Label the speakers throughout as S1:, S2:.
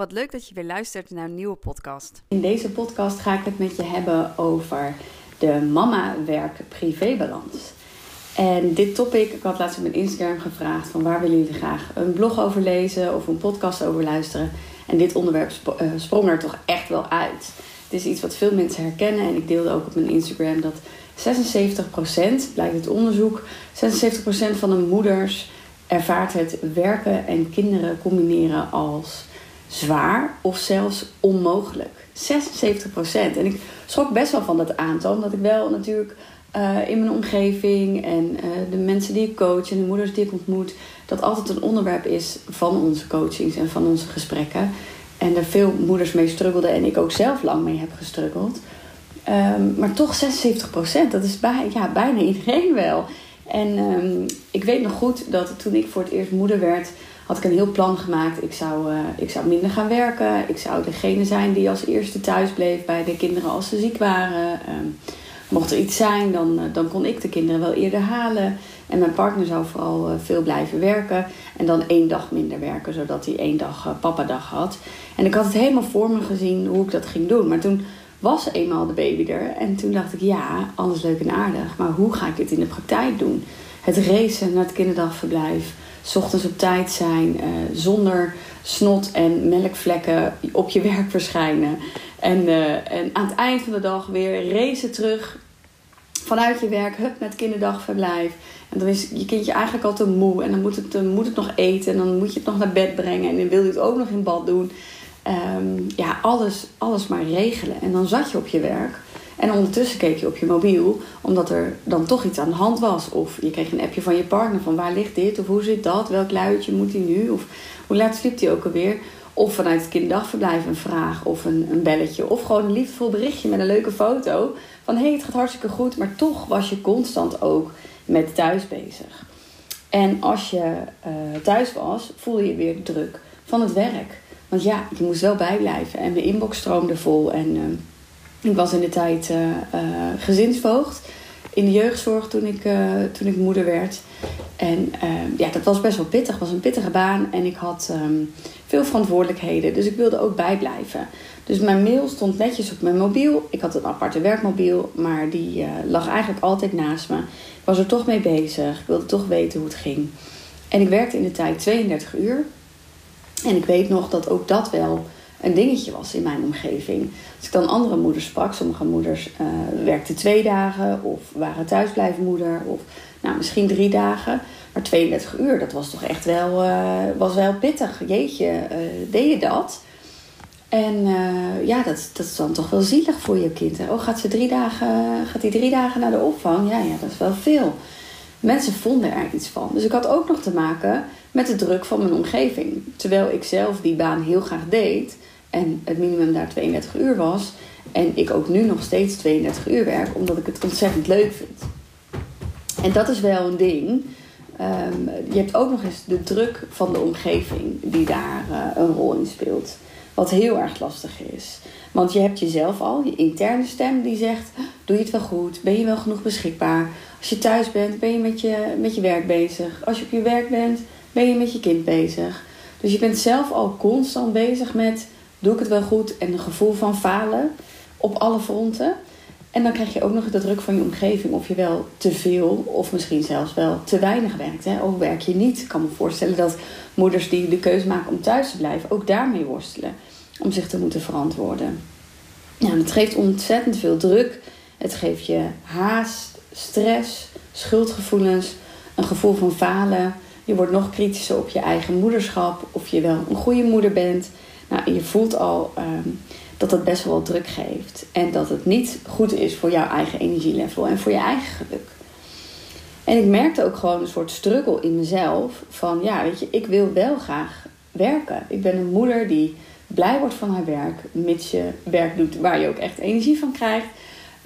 S1: Wat leuk dat je weer luistert naar een nieuwe podcast.
S2: In deze podcast ga ik het met je hebben over de mama-werk-privébalans. En dit topic, ik had laatst op mijn Instagram gevraagd van waar willen jullie graag een blog over lezen of een podcast over luisteren. En dit onderwerp eh, sprong er toch echt wel uit. Het is iets wat veel mensen herkennen en ik deelde ook op mijn Instagram dat 76%, blijkt het onderzoek, 76% van de moeders ervaart het werken en kinderen combineren als zwaar of zelfs onmogelijk. 76 procent. En ik schrok best wel van dat aantal, omdat ik wel natuurlijk uh, in mijn omgeving en uh, de mensen die ik coach en de moeders die ik ontmoet, dat altijd een onderwerp is van onze coachings en van onze gesprekken. En er veel moeders mee struggelden en ik ook zelf lang mee heb gestruggeld. Um, maar toch 76 procent, dat is ja, bijna iedereen wel. En um, ik weet nog goed dat toen ik voor het eerst moeder werd, had ik een heel plan gemaakt. Ik zou, uh, ik zou minder gaan werken. Ik zou degene zijn die als eerste thuis bleef bij de kinderen als ze ziek waren. Um, mocht er iets zijn, dan, uh, dan kon ik de kinderen wel eerder halen. En mijn partner zou vooral uh, veel blijven werken. En dan één dag minder werken, zodat hij één dag papadag had. En ik had het helemaal voor me gezien hoe ik dat ging doen. Maar toen was eenmaal de baby er. En toen dacht ik, ja, alles leuk en aardig. Maar hoe ga ik dit in de praktijk doen? Het racen naar het kinderdagverblijf s ochtends op tijd zijn, uh, zonder snot en melkvlekken op je werk verschijnen. En, uh, en aan het eind van de dag weer racen terug vanuit je werk, hup, met kinderdagverblijf. En dan is je kindje eigenlijk al te moe en dan moet het, moet het nog eten en dan moet je het nog naar bed brengen en dan wil je het ook nog in bad doen. Um, ja, alles, alles maar regelen. En dan zat je op je werk. En ondertussen keek je op je mobiel, omdat er dan toch iets aan de hand was. Of je kreeg een appje van je partner van waar ligt dit? Of hoe zit dat? Welk luidje moet hij nu? Of hoe laat sliep hij ook alweer? Of vanuit het kinderdagverblijf een vraag of een, een belletje. Of gewoon een liefdevol berichtje met een leuke foto. Van hé, hey, het gaat hartstikke goed. Maar toch was je constant ook met thuis bezig. En als je uh, thuis was, voelde je weer druk van het werk. Want ja, je moest wel bijblijven. En de inbox stroomde vol. En uh, ik was in de tijd uh, uh, gezinsvoogd in de jeugdzorg toen ik, uh, toen ik moeder werd. En ja, dat was best wel pittig. Het was een pittige baan en ik had um, veel verantwoordelijkheden. Dus ik wilde ook bijblijven. Dus mijn mail stond netjes op mijn mobiel. Ik had een aparte werkmobiel, maar die lag eigenlijk altijd naast me. Ik was er toch mee bezig. Ik wilde toch weten hoe het ging. En ik werkte in de tijd 32 uur. En ik weet nog dat ook dat wel een dingetje was in mijn omgeving. Als ik dan andere moeders sprak, sommige moeders uh, werkten twee dagen of waren thuisblijvenmoeder of nou, misschien drie dagen. Maar 32 uur, dat was toch echt wel, uh, was wel pittig. Jeetje, uh, deed je dat? En ja, dat, dat is dan toch wel zielig voor je kind. Oh, gaat ze drie dagen, gaat hij drie dagen naar de opvang? Ja, ja, dat is wel veel. Mensen vonden er iets van. Dus ik had ook nog te maken met de druk van mijn omgeving. Terwijl ik zelf die baan heel graag deed, en het minimum daar 32 uur was. En ik ook nu nog steeds 32 uur werk, omdat ik het ontzettend leuk vind. En dat is wel een ding. Um, je hebt ook nog eens de druk van de omgeving die daar uh, een rol in speelt. Wat heel erg lastig is. Want je hebt jezelf al, je interne stem die zegt: Doe je het wel goed? Ben je wel genoeg beschikbaar? Als je thuis bent, ben je met je, met je werk bezig. Als je op je werk bent, ben je met je kind bezig. Dus je bent zelf al constant bezig met doe ik het wel goed en een gevoel van falen op alle fronten. En dan krijg je ook nog de druk van je omgeving of je wel te veel of misschien zelfs wel te weinig werkt. Hè? Of werk je niet. Ik kan me voorstellen dat moeders die de keuze maken om thuis te blijven ook daarmee worstelen. Om zich te moeten verantwoorden. Nou, het geeft ontzettend veel druk. Het geeft je haast, stress, schuldgevoelens, een gevoel van falen. Je wordt nog kritischer op je eigen moederschap, of je wel een goede moeder bent. Nou, je voelt al um, dat het best wel druk geeft. En dat het niet goed is voor jouw eigen energielevel en voor je eigen geluk. En ik merkte ook gewoon een soort struggle in mezelf. Van ja, weet je, ik wil wel graag werken. Ik ben een moeder die blij wordt van haar werk. Mits je werk doet waar je ook echt energie van krijgt.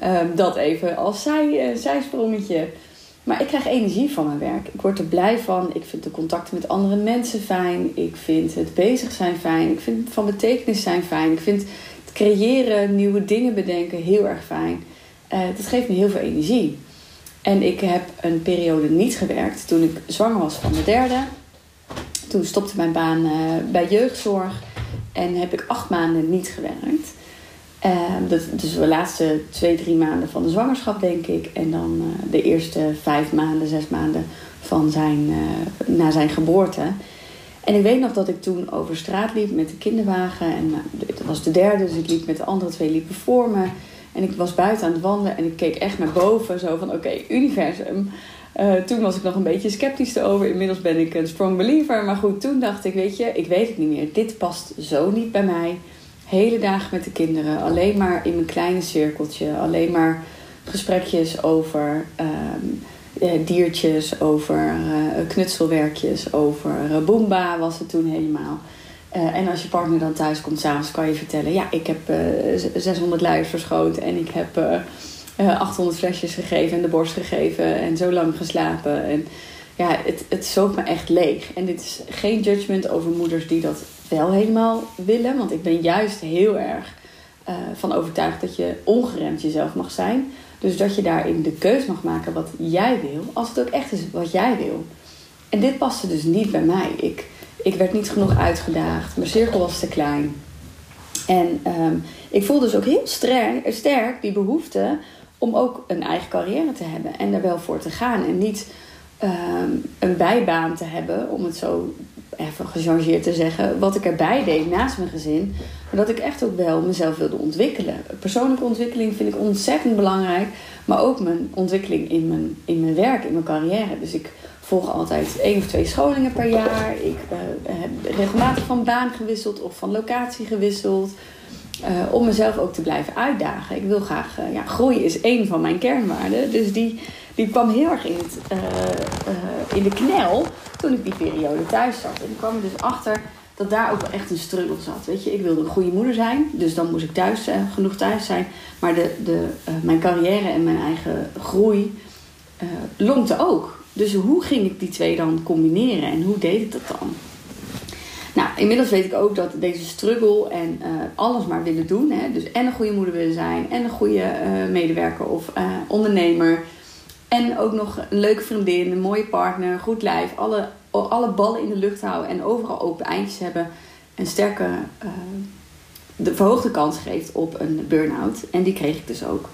S2: Um, dat even als zij, uh, zijsprongetje. Maar ik krijg energie van mijn werk. Ik word er blij van. Ik vind de contacten met andere mensen fijn. Ik vind het bezig zijn fijn. Ik vind het van betekenis zijn fijn. Ik vind het creëren, nieuwe dingen bedenken heel erg fijn. Uh, dat geeft me heel veel energie. En ik heb een periode niet gewerkt toen ik zwanger was van de derde. Toen stopte mijn baan uh, bij jeugdzorg. En heb ik acht maanden niet gewerkt. Uh, dat, dus de laatste twee, drie maanden van de zwangerschap, denk ik. En dan uh, de eerste vijf maanden, zes maanden van zijn, uh, na zijn geboorte. En ik weet nog dat ik toen over straat liep met de kinderwagen. En dat was de derde, dus ik liep met de andere twee liepen voor me. En ik was buiten aan het wandelen en ik keek echt naar boven. Zo van, oké, universum. Uh, toen was ik nog een beetje sceptisch erover. Inmiddels ben ik een strong believer. Maar goed, toen dacht ik, weet je, ik weet het niet meer. Dit past zo niet bij mij. Hele dagen met de kinderen. Alleen maar in mijn kleine cirkeltje. Alleen maar gesprekjes over um, diertjes, over uh, knutselwerkjes, over uh, Boomba was het toen helemaal. Uh, en als je partner dan thuis komt s'avonds, kan je vertellen: Ja, ik heb uh, 600 luiers verschoten en ik heb uh, 800 flesjes gegeven en de borst gegeven en zo lang geslapen. En ja, het, het zoekt me echt leeg. En dit is geen judgment over moeders die dat wel helemaal willen, want ik ben juist heel erg uh, van overtuigd dat je ongeremd jezelf mag zijn. Dus dat je daarin de keus mag maken wat jij wil, als het ook echt is wat jij wil. En dit paste dus niet bij mij. Ik, ik werd niet genoeg uitgedaagd. Mijn cirkel was te klein. En um, ik voelde dus ook heel sterk, sterk die behoefte om ook een eigen carrière te hebben en er wel voor te gaan. En niet um, een bijbaan te hebben, om het zo even gechangeerd te zeggen, wat ik erbij deed naast mijn gezin. Maar dat ik echt ook wel mezelf wilde ontwikkelen. Persoonlijke ontwikkeling vind ik ontzettend belangrijk, maar ook mijn ontwikkeling in mijn, in mijn werk, in mijn carrière. Dus ik volg altijd één of twee scholingen per jaar. Ik uh, heb regelmatig van baan gewisseld of van locatie gewisseld. Uh, om mezelf ook te blijven uitdagen. Ik wil graag, uh, ja, groei is één van mijn kernwaarden. Dus die, die kwam heel erg in, het, in de knel toen ik die periode thuis zat. En ik kwam er dus achter dat daar ook wel echt een struggle zat. Weet je, ik wilde een goede moeder zijn, dus dan moest ik thuis, genoeg thuis zijn. Maar de, de, mijn carrière en mijn eigen groei lonkte ook. Dus hoe ging ik die twee dan combineren en hoe deed ik dat dan? Nou, inmiddels weet ik ook dat deze struggle en alles maar willen doen. Hè, dus en een goede moeder willen zijn, en een goede medewerker of ondernemer. En ook nog een leuke vriendin, een mooie partner, goed lijf. Alle, alle ballen in de lucht houden en overal open eindjes hebben. Een sterke, de verhoogde kans geeft op een burn-out. En die kreeg ik dus ook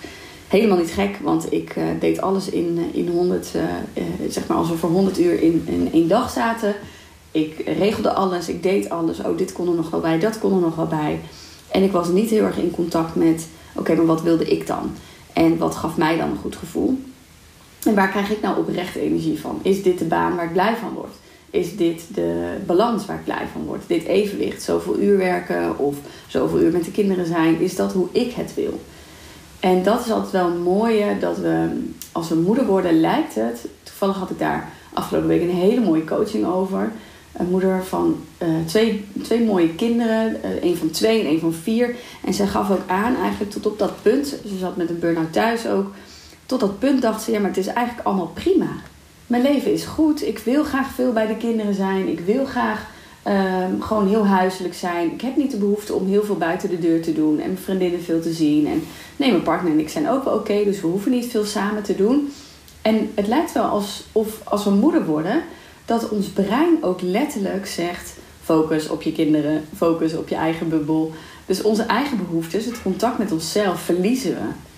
S2: helemaal niet gek, want ik uh, deed alles in, in 100, uh, uh, zeg maar alsof er 100 uur in, in één dag zaten. Ik regelde alles, ik deed alles. Oh, dit kon er nog wel bij, dat kon er nog wel bij. En ik was niet heel erg in contact met, oké, maar wat wilde ik dan? En wat gaf mij dan een goed gevoel? En waar krijg ik nou oprecht energie van? Is dit de baan waar ik blij van word? Is dit de balans waar ik blij van word? Dit evenwicht, zoveel uur werken of zoveel uur met de kinderen zijn, is dat hoe ik het wil? En dat is altijd wel een mooie, dat we als we moeder worden, lijkt het. Toevallig had ik daar afgelopen week een hele mooie coaching over. Een moeder van uh, twee, twee mooie kinderen, uh, een van twee en een van vier. En zij gaf ook aan, eigenlijk tot op dat punt, ze zat met een burn-out thuis ook. Tot dat punt dacht ze, ja, maar het is eigenlijk allemaal prima. Mijn leven is goed, ik wil graag veel bij de kinderen zijn, ik wil graag Um, gewoon heel huiselijk zijn. Ik heb niet de behoefte om heel veel buiten de deur te doen en mijn vriendinnen veel te zien. En nee, mijn partner en ik zijn ook wel oké, dus we hoeven niet veel samen te doen. En het lijkt wel alsof als we moeder worden, dat ons brein ook letterlijk zegt: focus op je kinderen, focus op je eigen bubbel. Dus onze eigen behoeftes, het contact met onszelf, verliezen we.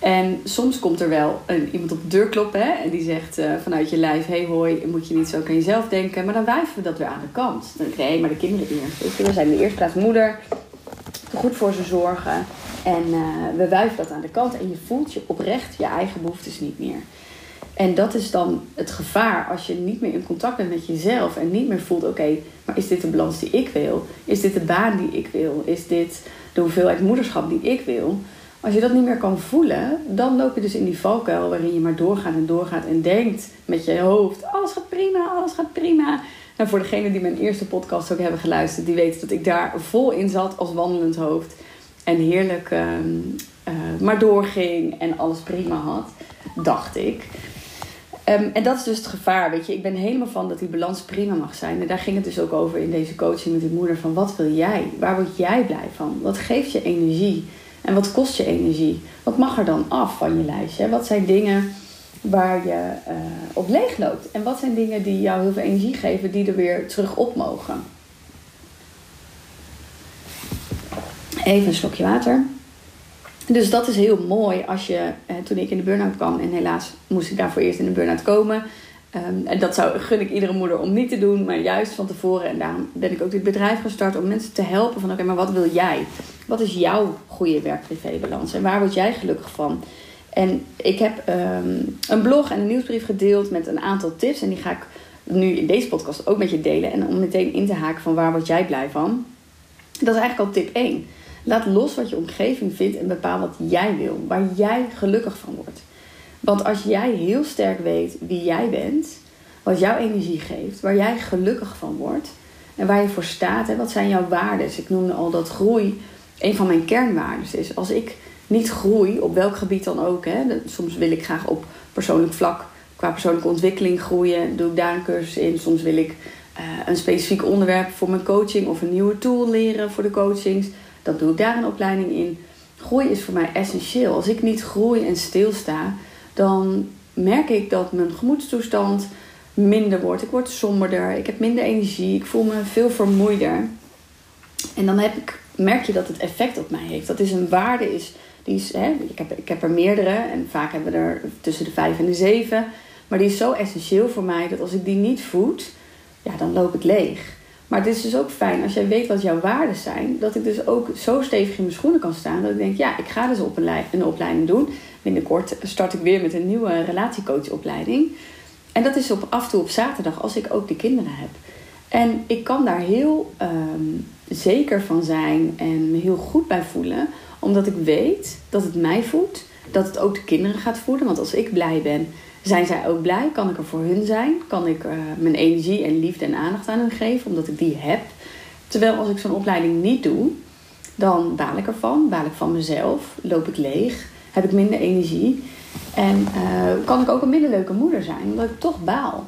S2: En soms komt er wel een, iemand op de deur kloppen hè, en die zegt uh, vanuit je lijf: hey hoi, moet je niet zo aan jezelf denken. Maar dan wijven we dat weer aan de kant. Dan denk ik: maar de kinderen eerst. We zijn de eerste plaats moeder, goed voor ze zorgen. En uh, we wuiven dat aan de kant en je voelt je oprecht je eigen behoeftes niet meer. En dat is dan het gevaar als je niet meer in contact bent met jezelf en niet meer voelt: oké, maar is dit de balans die ik wil? Is dit de baan die ik wil? Is dit de hoeveelheid moederschap die ik wil? Als je dat niet meer kan voelen, dan loop je dus in die valkuil waarin je maar doorgaat en doorgaat en denkt met je hoofd: alles gaat prima, alles gaat prima. En voor degenen die mijn eerste podcast ook hebben geluisterd, die weten dat ik daar vol in zat als wandelend hoofd. En heerlijk uh, uh, maar doorging en alles prima had, dacht ik. Um, en dat is dus het gevaar, weet je. Ik ben helemaal van dat die balans prima mag zijn. En daar ging het dus ook over in deze coaching met die moeder. Van wat wil jij? Waar word jij blij van? Wat geeft je energie? En wat kost je energie? Wat mag er dan af van je lijstje? Wat zijn dingen waar je uh, op leeg loopt? En wat zijn dingen die jou heel veel energie geven, die er weer terug op mogen? Even een slokje water. Dus dat is heel mooi als je, eh, toen ik in de burn-out kwam, en helaas moest ik daarvoor eerst in de burn-out komen. Um, en dat zou, gun ik iedere moeder om niet te doen, maar juist van tevoren. En daarom ben ik ook dit bedrijf gestart om mensen te helpen van oké, maar wat wil jij? Wat is jouw goede werk-privé-balans? En waar word jij gelukkig van? En ik heb um, een blog en een nieuwsbrief gedeeld met een aantal tips. En die ga ik nu in deze podcast ook met je delen. En om meteen in te haken van waar word jij blij van? Dat is eigenlijk al tip 1. Laat los wat je omgeving vindt en bepaal wat jij wil, waar jij gelukkig van wordt. Want als jij heel sterk weet wie jij bent, wat jouw energie geeft, waar jij gelukkig van wordt en waar je voor staat, hè, wat zijn jouw waarden? Ik noemde al dat groei een van mijn kernwaarden is. Als ik niet groei, op welk gebied dan ook, hè, soms wil ik graag op persoonlijk vlak qua persoonlijke ontwikkeling groeien, doe ik daar een cursus in. Soms wil ik uh, een specifiek onderwerp voor mijn coaching of een nieuwe tool leren voor de coachings. Dan doe ik daar een opleiding in. Groei is voor mij essentieel. Als ik niet groei en stilsta, dan merk ik dat mijn gemoedstoestand minder wordt. Ik word somberder, ik heb minder energie, ik voel me veel vermoeider. En dan heb ik, merk je dat het effect op mij heeft. Dat is een waarde, is, die is, hè, ik, heb, ik heb er meerdere en vaak hebben we er tussen de vijf en de zeven. Maar die is zo essentieel voor mij dat als ik die niet voed, ja, dan loop ik leeg. Maar het is dus ook fijn als jij weet wat jouw waarden zijn, dat ik dus ook zo stevig in mijn schoenen kan staan dat ik denk, ja, ik ga dus op een, een opleiding doen. Binnenkort start ik weer met een nieuwe relatiecoachopleiding. En dat is op, af en toe op zaterdag als ik ook de kinderen heb. En ik kan daar heel ehm, zeker van zijn en me heel goed bij voelen, omdat ik weet dat het mij voedt, dat het ook de kinderen gaat voeden. Want als ik blij ben, zijn zij ook blij? Kan ik er voor hun zijn? Kan ik uh, mijn energie en liefde en aandacht aan hen geven, omdat ik die heb? Terwijl als ik zo'n opleiding niet doe, dan baal ik ervan, baal ik van mezelf, loop ik leeg, heb ik minder energie. En uh, kan ik ook een minder leuke moeder zijn, omdat ik toch baal.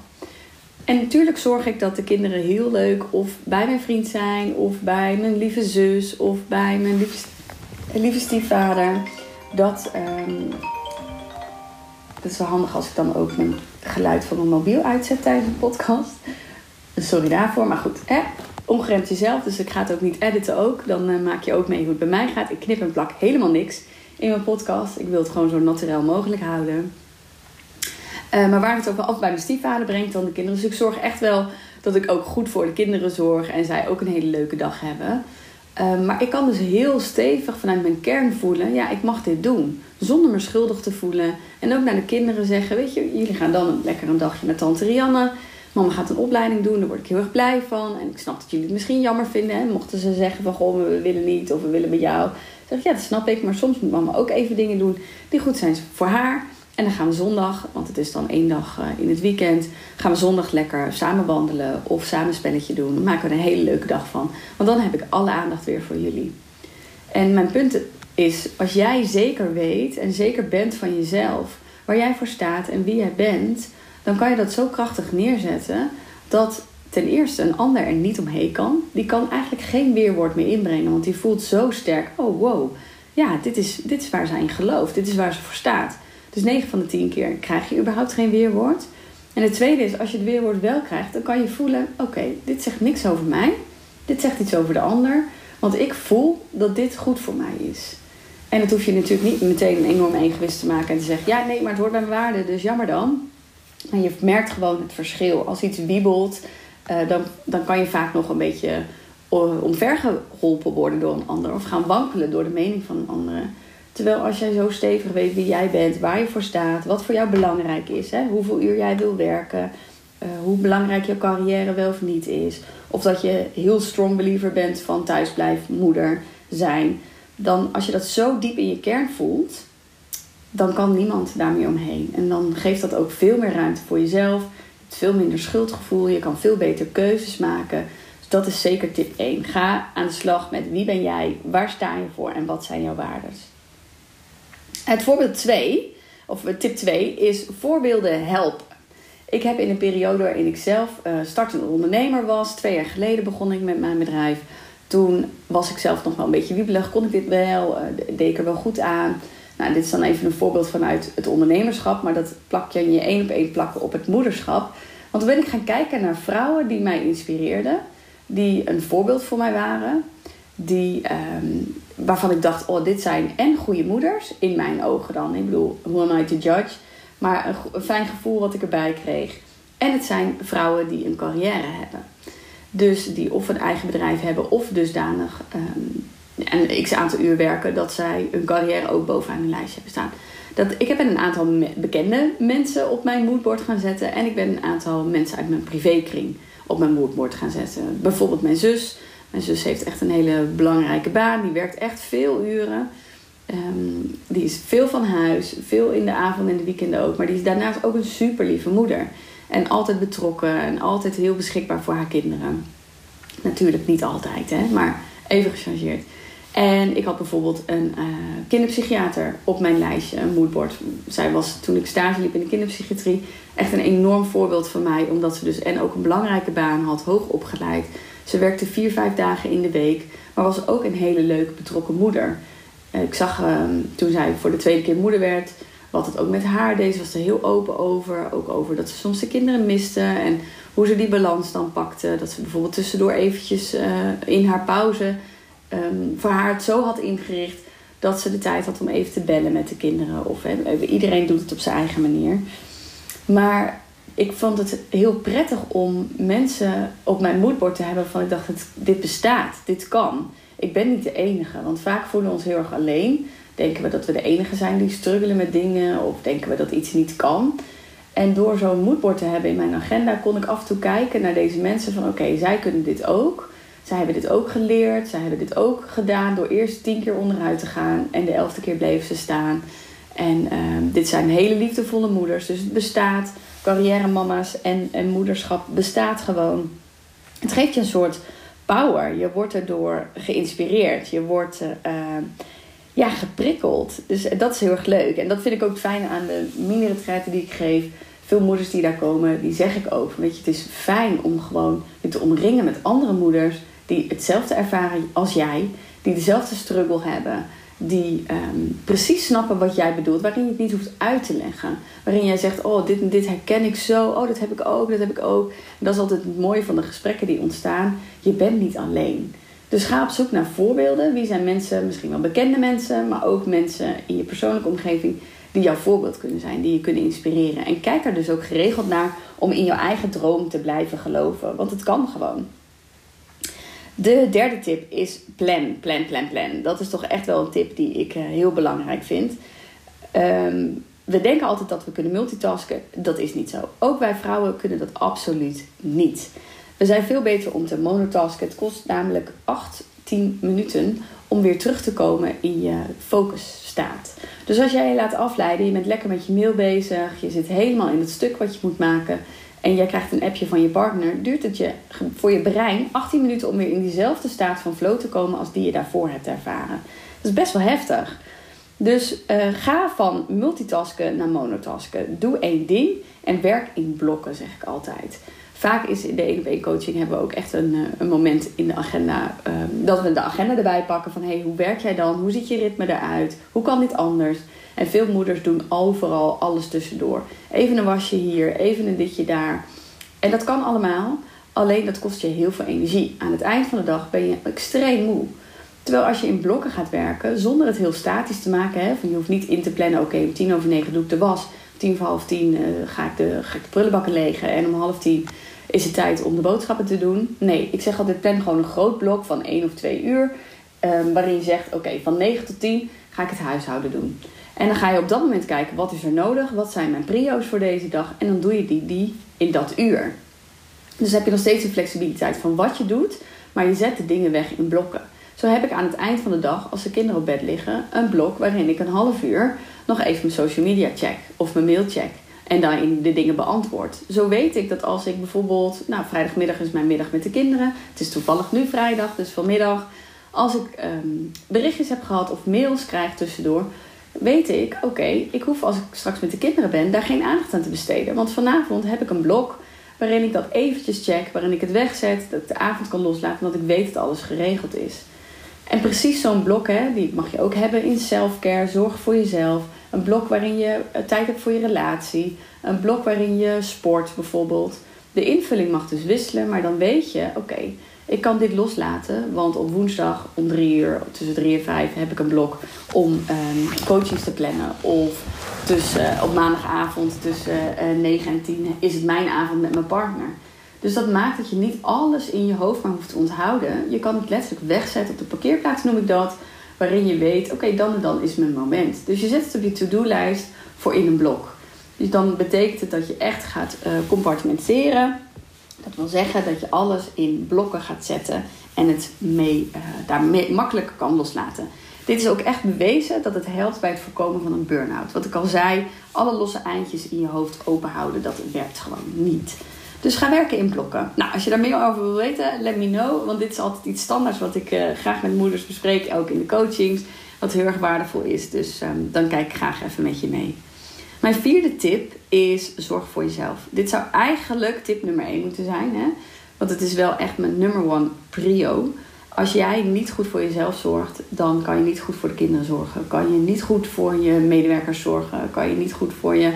S2: En natuurlijk zorg ik dat de kinderen heel leuk of bij mijn vriend zijn, of bij mijn lieve zus, of bij mijn lieve, lieve stiefvader. Dat, um, dat is wel handig als ik dan ook mijn geluid van mijn mobiel uitzet tijdens een podcast. Sorry daarvoor, maar goed. Hè? Ongeremd jezelf, dus ik ga het ook niet editen ook. Dan uh, maak je ook mee hoe het bij mij gaat. Ik knip en plak helemaal niks in mijn podcast. Ik wil het gewoon zo natuurlijk mogelijk houden. Uh, maar waar het ook wel af bij mijn stiefvader brengt dan de kinderen. Dus ik zorg echt wel dat ik ook goed voor de kinderen zorg. En zij ook een hele leuke dag hebben. Uh, maar ik kan dus heel stevig vanuit mijn kern voelen. Ja, ik mag dit doen. Zonder me schuldig te voelen. En ook naar de kinderen zeggen. Weet je, jullie gaan dan een, lekker een dagje met tante Rianne. Mama gaat een opleiding doen, daar word ik heel erg blij van. En ik snap dat jullie het misschien jammer vinden. Hè? Mochten ze zeggen van, goh, we willen niet of we willen met jou. Zeg ja, dat snap ik. Maar soms moet mama ook even dingen doen die goed zijn voor haar. En dan gaan we zondag, want het is dan één dag eh, in het weekend, gaan we zondag lekker samen wandelen of samen spelletje doen. Dan maken we er een hele leuke dag van. Want dan heb ik alle aandacht weer voor jullie. En mijn punt is, als jij zeker weet en zeker bent van jezelf, waar jij voor staat en wie jij bent, dan kan je dat zo krachtig neerzetten dat ten eerste een ander er niet omheen kan. Die kan eigenlijk geen weerwoord meer inbrengen, want die voelt zo sterk: oh wow, ja, dit is, dit is waar zij in gelooft, dit is waar ze voor staat. Dus 9 van de 10 keer krijg je überhaupt geen weerwoord. En het tweede is, als je het weerwoord wel krijgt, dan kan je voelen: oké, dit zegt niks over mij, dit zegt iets over de ander, want ik voel dat dit goed voor mij is. En dat hoef je natuurlijk niet meteen een enorm evenwicht te maken en te zeggen: ja, nee, maar het hoort bij mijn waarde, dus jammer dan. En je merkt gewoon het verschil. Als iets wiebelt, uh, dan, dan kan je vaak nog een beetje omvergeholpen worden door een ander. Of gaan wankelen door de mening van een andere. Terwijl als jij zo stevig weet wie jij bent, waar je voor staat, wat voor jou belangrijk is, hè, hoeveel uur jij wil werken, uh, hoe belangrijk jouw carrière wel of niet is, of dat je heel strong believer bent van thuisblijf moeder zijn, dan als je dat zo diep in je kern voelt, dan kan niemand daarmee omheen. En dan geeft dat ook veel meer ruimte voor jezelf. Veel minder schuldgevoel. Je kan veel beter keuzes maken. Dus dat is zeker tip 1. Ga aan de slag met wie ben jij, waar sta je voor en wat zijn jouw waarden. Het voorbeeld 2, of tip 2, is voorbeelden helpen. Ik heb in een periode waarin ik zelf uh, startende ondernemer was, twee jaar geleden begon ik met mijn bedrijf. Toen was ik zelf nog wel een beetje wiebelig, kon ik dit wel, uh, deed ik er wel goed aan. Nou, dit is dan even een voorbeeld vanuit het ondernemerschap, maar dat plak je in je één op één plakken op het moederschap. Want toen ben ik gaan kijken naar vrouwen die mij inspireerden, die een voorbeeld voor mij waren. die, ehm, waarvan ik dacht, oh, dit zijn en goede moeders, in mijn ogen dan. Ik bedoel, who am I to judge? Maar een, fijn gevoel wat ik erbij kreeg. En het zijn vrouwen die een carrière hebben. Dus die of een eigen bedrijf hebben of dusdanig um, een x aantal uur werken dat zij hun carrière ook bovenaan hun lijstje hebben staan. Dat, ik heb een aantal bekende mensen op mijn moodboard gaan zetten. En ik ben een aantal mensen uit mijn privékring op mijn moodboard gaan zetten. Bijvoorbeeld mijn zus. Mijn zus heeft echt een hele belangrijke baan. Die werkt echt veel uren. Um, die is veel van huis. Veel in de avond en de weekenden ook. Maar die is daarnaast ook een super lieve moeder. En altijd betrokken. En altijd heel beschikbaar voor haar kinderen. Natuurlijk niet altijd, hè. Maar even gechargeerd. En ik had bijvoorbeeld een uh, kinderpsychiater op mijn lijstje, een moodboard. Zij was toen ik stage liep in de kinderpsychiatrie echt een enorm voorbeeld van mij. Omdat ze dus en ook een belangrijke baan had, hoog opgeleid. Ze werkte vier, vijf dagen in de week. Maar was ook een hele leuke, betrokken moeder. Uh, ik zag uh, toen zij voor de tweede keer moeder werd, wat het ook met haar deed. Ze was er heel open over. Ook over dat ze soms de kinderen miste. En hoe ze die balans dan pakte. Dat ze bijvoorbeeld tussendoor eventjes uh, in haar pauze um, voor haar het zo had ingericht dat ze de tijd had om even te bellen met de kinderen. Of he, iedereen doet het op zijn eigen manier. Maar ik vond het heel prettig om mensen op mijn moodboard te hebben van ik dacht, dit bestaat, dit kan. Ik ben niet de enige, want vaak voelen we ons heel erg alleen. Denken we dat we de enige zijn die struggelen met dingen of denken we dat iets niet kan. En door zo'n moodboard te hebben in mijn agenda kon ik af en toe kijken naar deze mensen van oké, zij kunnen dit ook. Zij hebben dit ook geleerd. Zij hebben dit ook gedaan door eerst tien keer onderuit te gaan. En de elfde keer bleven ze staan. En uh, dit zijn hele liefdevolle moeders. Dus het bestaat. Carrière mama's en, en moederschap bestaat gewoon. Het geeft je een soort power. Je wordt erdoor geïnspireerd. Je wordt uh, ja, geprikkeld. Dus dat is heel erg leuk. En dat vind ik ook fijn aan de mini-retreiten die ik geef. Veel moeders die daar komen, die zeg ik ook. Weet je, het is fijn om gewoon je te omringen met andere moeders die hetzelfde ervaren als jij, die dezelfde struggle hebben, die um, precies snappen wat jij bedoelt, waarin je het niet hoeft uit te leggen. Waarin jij zegt, oh, dit en dit herken ik zo, oh, dat heb ik ook, dat heb ik ook. En dat is altijd het mooie van de gesprekken die ontstaan. Je bent niet alleen. Dus ga op zoek naar voorbeelden. Wie zijn mensen, misschien wel bekende mensen, maar ook mensen in je persoonlijke omgeving die jouw voorbeeld kunnen zijn, die je kunnen inspireren. En kijk er dus ook geregeld naar om in jouw eigen droom te blijven geloven, want het kan gewoon. De derde tip is plan, plan, plan, plan. Dat is toch echt wel een tip die ik uh, heel belangrijk vind. Um, we denken altijd dat we kunnen multitasken. Dat is niet zo. Ook wij vrouwen kunnen dat absoluut niet. We zijn veel beter om te monotasken. Het kost namelijk 8, 10 minuten om weer terug te komen in je focusstaat. Dus als jij je laat afleiden, je bent lekker met je mail bezig, je zit helemaal in het stuk wat je moet maken en jij krijgt een appje van je partner, duurt het je voor je brein 18 minuten om weer in diezelfde staat van flow te komen als die je daarvoor hebt ervaren. Dat is best wel heftig. Dus uh, ga van multitasken naar monotasken. Doe één ding en werk in blokken, zeg ik altijd. Vaak is in de 1 op 1 coaching hebben we ook echt een, uh, een moment in de agenda uh, dat we de agenda erbij pakken van hey, hoe werk jij dan? Hoe ziet je ritme eruit? Hoe kan dit anders? En veel moeders doen overal alles tussendoor. Even een wasje hier, even een ditje daar. En dat kan allemaal, alleen dat kost je heel veel energie. Aan het eind van de dag ben je extreem moe. Terwijl als je in blokken gaat werken, zonder het heel statisch te maken, hè, van je hoeft niet in te plannen, oké, om tien over negen doe ik de was, om tien voor half tien uh, ga, ik de, ga ik de prullenbakken legen en om half tien is het tijd om de boodschappen te doen. Nee, ik zeg altijd plan gewoon een groot blok van één of twee uur, um, waarin je zegt, oké, van negen tot tien ga ik het huishouden doen. En dan ga je op dat moment kijken, wat is er nodig? Wat zijn mijn prio's voor deze dag? En dan doe je die, die in dat uur. Dus heb je nog steeds de flexibiliteit van wat je doet, maar je zet de dingen weg in blokken. Zo heb ik aan het eind van de dag, als de kinderen op bed liggen, een blok waarin ik een half uur nog even mijn social media check of mijn mail check. En daarin de dingen beantwoord. Zo weet ik dat als ik bijvoorbeeld, nou vrijdagmiddag is mijn middag met de kinderen. Het is toevallig nu vrijdag, dus vanmiddag. Als ik um, berichtjes heb gehad of mails krijg tussendoor, weet ik, oké, ik hoef als ik straks met de kinderen ben, daar geen aandacht aan te besteden. Want vanavond heb ik een blok waarin ik dat eventjes check, waarin ik het wegzet, dat ik de avond kan loslaten, omdat ik weet dat alles geregeld is. En precies zo'n blok, hè, die mag je ook hebben in self-care, zorg voor jezelf. Een blok waarin je eh, tijd hebt voor je relatie. Een blok waarin je sport bijvoorbeeld. De invulling mag dus wisselen, maar dan weet je, oké, ik kan dit loslaten, want op woensdag om drie uur, tussen drie en vijf, heb ik een blok om um, coachings te plannen. Of tussen, op maandagavond tussen uh, 9 en 10 is het mijn avond met mijn partner. Dus dat maakt dat je niet alles in je hoofd maar hoeft te onthouden. Je kan het letterlijk wegzetten op de parkeerplaats, noem ik dat. Waarin je weet, oké, dan en dan is mijn moment. Dus je zet het op je to-do-lijst voor in een blok. Dus dan betekent het dat je echt gaat uh, compartimenteren. Dat wil zeggen dat je alles in blokken gaat zetten en het mee, uh, daar mee, makkelijker kan loslaten. Dit is ook echt bewezen dat het helpt bij het voorkomen van een burn-out. Wat ik al zei, alle losse eindjes in je hoofd open houden, dat werkt gewoon niet. Dus ga werken in blokken. Nou, als je daar meer over wil weten, let me know. Want dit is altijd iets standaards wat ik uh, graag met moeders bespreek, ook in de coachings. Wat heel erg waardevol is. Dus um, dan kijk ik graag even met je mee. Mijn vierde tip is zorg voor jezelf. Dit zou eigenlijk tip nummer 1 moeten zijn. Hè? Want het is wel echt mijn nummer one prio. Als jij niet goed voor jezelf zorgt, dan kan je niet goed voor de kinderen zorgen. Kan je niet goed voor je medewerkers zorgen. Kan je niet goed voor je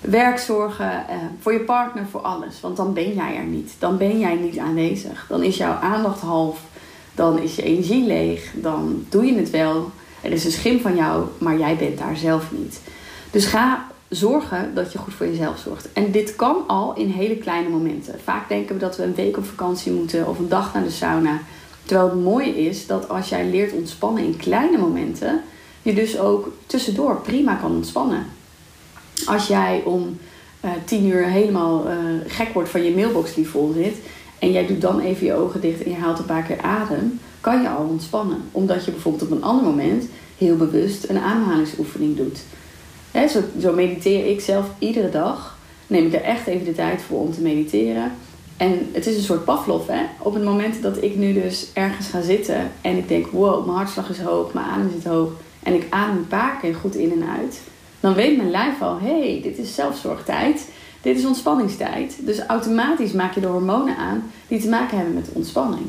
S2: werk zorgen, eh, voor je partner, voor alles. Want dan ben jij er niet. Dan ben jij niet aanwezig. Dan is jouw aandacht half. Dan is je energie leeg. Dan doe je het wel. Er is een schim van jou, maar jij bent daar zelf niet. Dus ga zorgen dat je goed voor jezelf zorgt. En dit kan al in hele kleine momenten. Vaak denken we dat we een week op vakantie moeten of een dag naar de sauna. Terwijl het mooie is dat als jij leert ontspannen in kleine momenten, je dus ook tussendoor prima kan ontspannen. Als jij om uh, tien uur helemaal uh, gek wordt van je mailbox die vol zit en jij doet dan even je ogen dicht en je haalt een paar keer adem, kan je al ontspannen. Omdat je bijvoorbeeld op een ander moment heel bewust een ademhalingsoefening doet. He, zo, zo mediteer ik zelf iedere dag. Neem ik er echt even de tijd voor om te mediteren. En het is een soort Pavlov. Hè? Op het moment dat ik nu dus ergens ga zitten en ik denk: wow, mijn hartslag is hoog, mijn adem zit hoog. En ik adem een paar keer goed in en uit. Dan weet mijn lijf al: hey, dit is zelfzorgtijd. Dit is ontspanningstijd. Dus automatisch maak je de hormonen aan die te maken hebben met ontspanning.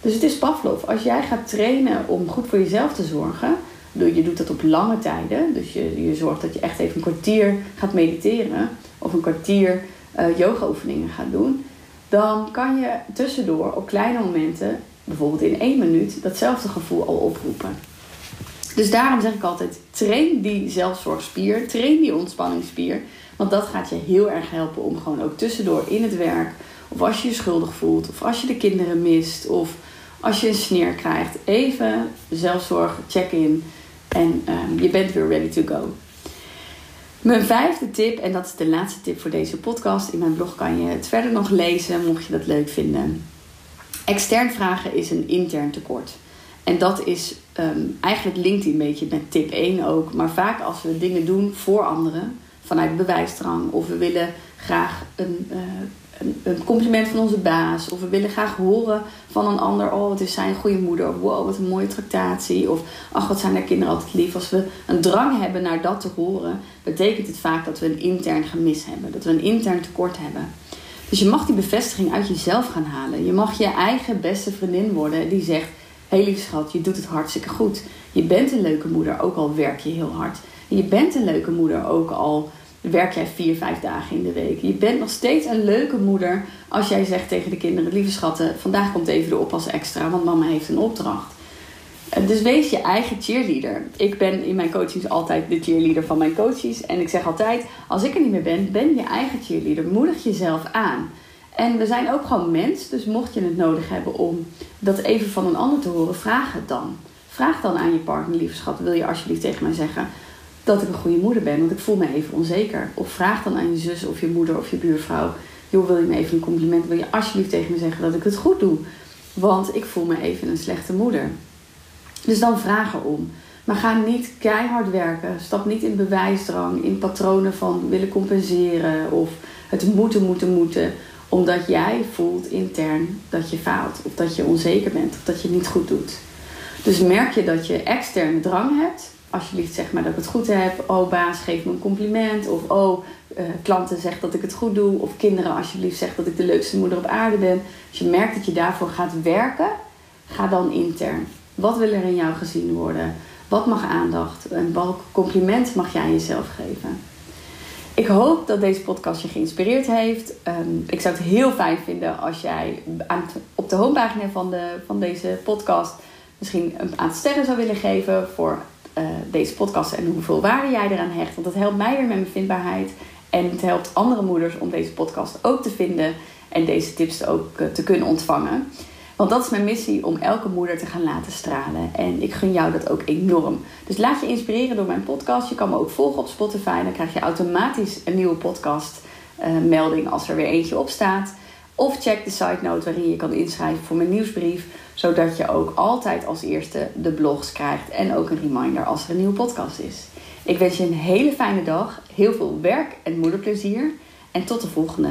S2: Dus het is Pavlov. Als jij gaat trainen om goed voor jezelf te zorgen, je doet dat op lange tijden. Dus je, je zorgt dat je echt even een kwartier gaat mediteren. Of een kwartier uh, yoga-oefeningen gaat doen. Dan kan je tussendoor op kleine momenten, bijvoorbeeld in één minuut, datzelfde gevoel al oproepen. Dus daarom zeg ik altijd: train die zelfzorgspier, train die ontspanningsspier. Want dat gaat je heel erg helpen om gewoon ook tussendoor in het werk, of als je je schuldig voelt, of als je de kinderen mist, of als je een sneer krijgt, even zelfzorg, check-in en um, je bent weer ready to go. Mijn vijfde tip, en dat is de laatste tip voor deze podcast. In mijn blog kan je het verder nog lezen, mocht je dat leuk vinden. Extern vragen is een intern tekort. En dat is um, eigenlijk linkt een beetje met tip 1 ook. Maar vaak als we dingen doen voor anderen, vanuit bewijsdrang, of we willen graag een, uh, een, compliment van onze baas. Of we willen graag horen van een ander. Oh, wat is zijn goede moeder. Wow, wat een mooie tractatie. Of ach, wat zijn haar kinderen altijd lief. Als we een drang hebben naar dat te horen, betekent het vaak dat we een intern gemis hebben. Dat we een intern tekort hebben. Dus je mag die bevestiging uit jezelf gaan halen. Je mag je eigen beste vriendin worden die zegt: Hey, lief schat, je doet het hartstikke goed. Je bent een leuke moeder, ook al werk je heel hard. Je bent een leuke moeder, ook al werk jij vier, vijf dagen in de week. Je bent nog steeds een leuke moeder als jij zegt tegen de kinderen: Lieve schatten, vandaag komt even de oppas extra, want mama heeft een opdracht. Eh, dus wees je eigen cheerleader. Ik ben in mijn coachings altijd de cheerleader van mijn coaches. En ik zeg altijd: als ik er niet meer ben, ben je eigen cheerleader. Moedig jezelf aan. En we zijn ook gewoon mens, dus mocht je het nodig hebben om dat even van een ander te horen, vraag het dan. Vraag dan aan je partner, lieve schat, wil je alsjeblieft tegen mij zeggen: dat ik een goede moeder ben, want ik voel me even onzeker. Of vraag dan aan je zus of je moeder of je buurvrouw: joh, wil je me even een compliment? Wil je alsjeblieft tegen me zeggen dat ik het goed doe? Want ik voel me even een slechte moeder. Dus dan vraag erom. Maar ga niet keihard werken. Stap niet in bewijsdrang, in patronen van willen compenseren of het moeten, moeten, moeten. Omdat jij voelt intern dat je faalt, of dat je onzeker bent, of dat je het niet goed doet. Dus merk je dat je externe drang hebt, alsjeblieft zeg maar dat ik het goed heb. Oh, baas, geef me een compliment. Of oh, uh, klanten zeg dat ik het goed doe. Of kinderen, alsjeblieft zeg dat ik de leukste moeder op aarde ben. Als je merkt dat je daarvoor gaat werken, ga dan intern. Wat wil er in jou gezien worden? Wat mag aandacht? En welk compliment mag jij jezelf geven? Ik hoop dat deze podcast je geïnspireerd heeft. Ehm, ik zou het heel fijn vinden als jij op de homepagina van, de, van deze podcast misschien een aantal sterren zou willen geven voor uh, deze podcast en hoeveel waarde jij eraan hecht. Want dat helpt mij weer met mijn vindbaarheid. En het helpt andere moeders om deze podcast ook te vinden en deze tips ook uh, te kunnen ontvangen. Want dat is mijn missie om elke moeder te gaan laten stralen. En ik gun jou dat ook enorm. Dus laat je inspireren door mijn podcast. Je kan me ook volgen op Spotify. Dan krijg je automatisch een nieuwe podcast uh, melding als er weer eentje op staat. Of check de site note waarin je kan inschrijven voor mijn nieuwsbrief. Zodat je ook altijd als eerste de blogs krijgt. En ook een reminder als er een nieuwe podcast is. Ik wens je een hele fijne dag. Heel veel werk en moederplezier. En tot de volgende.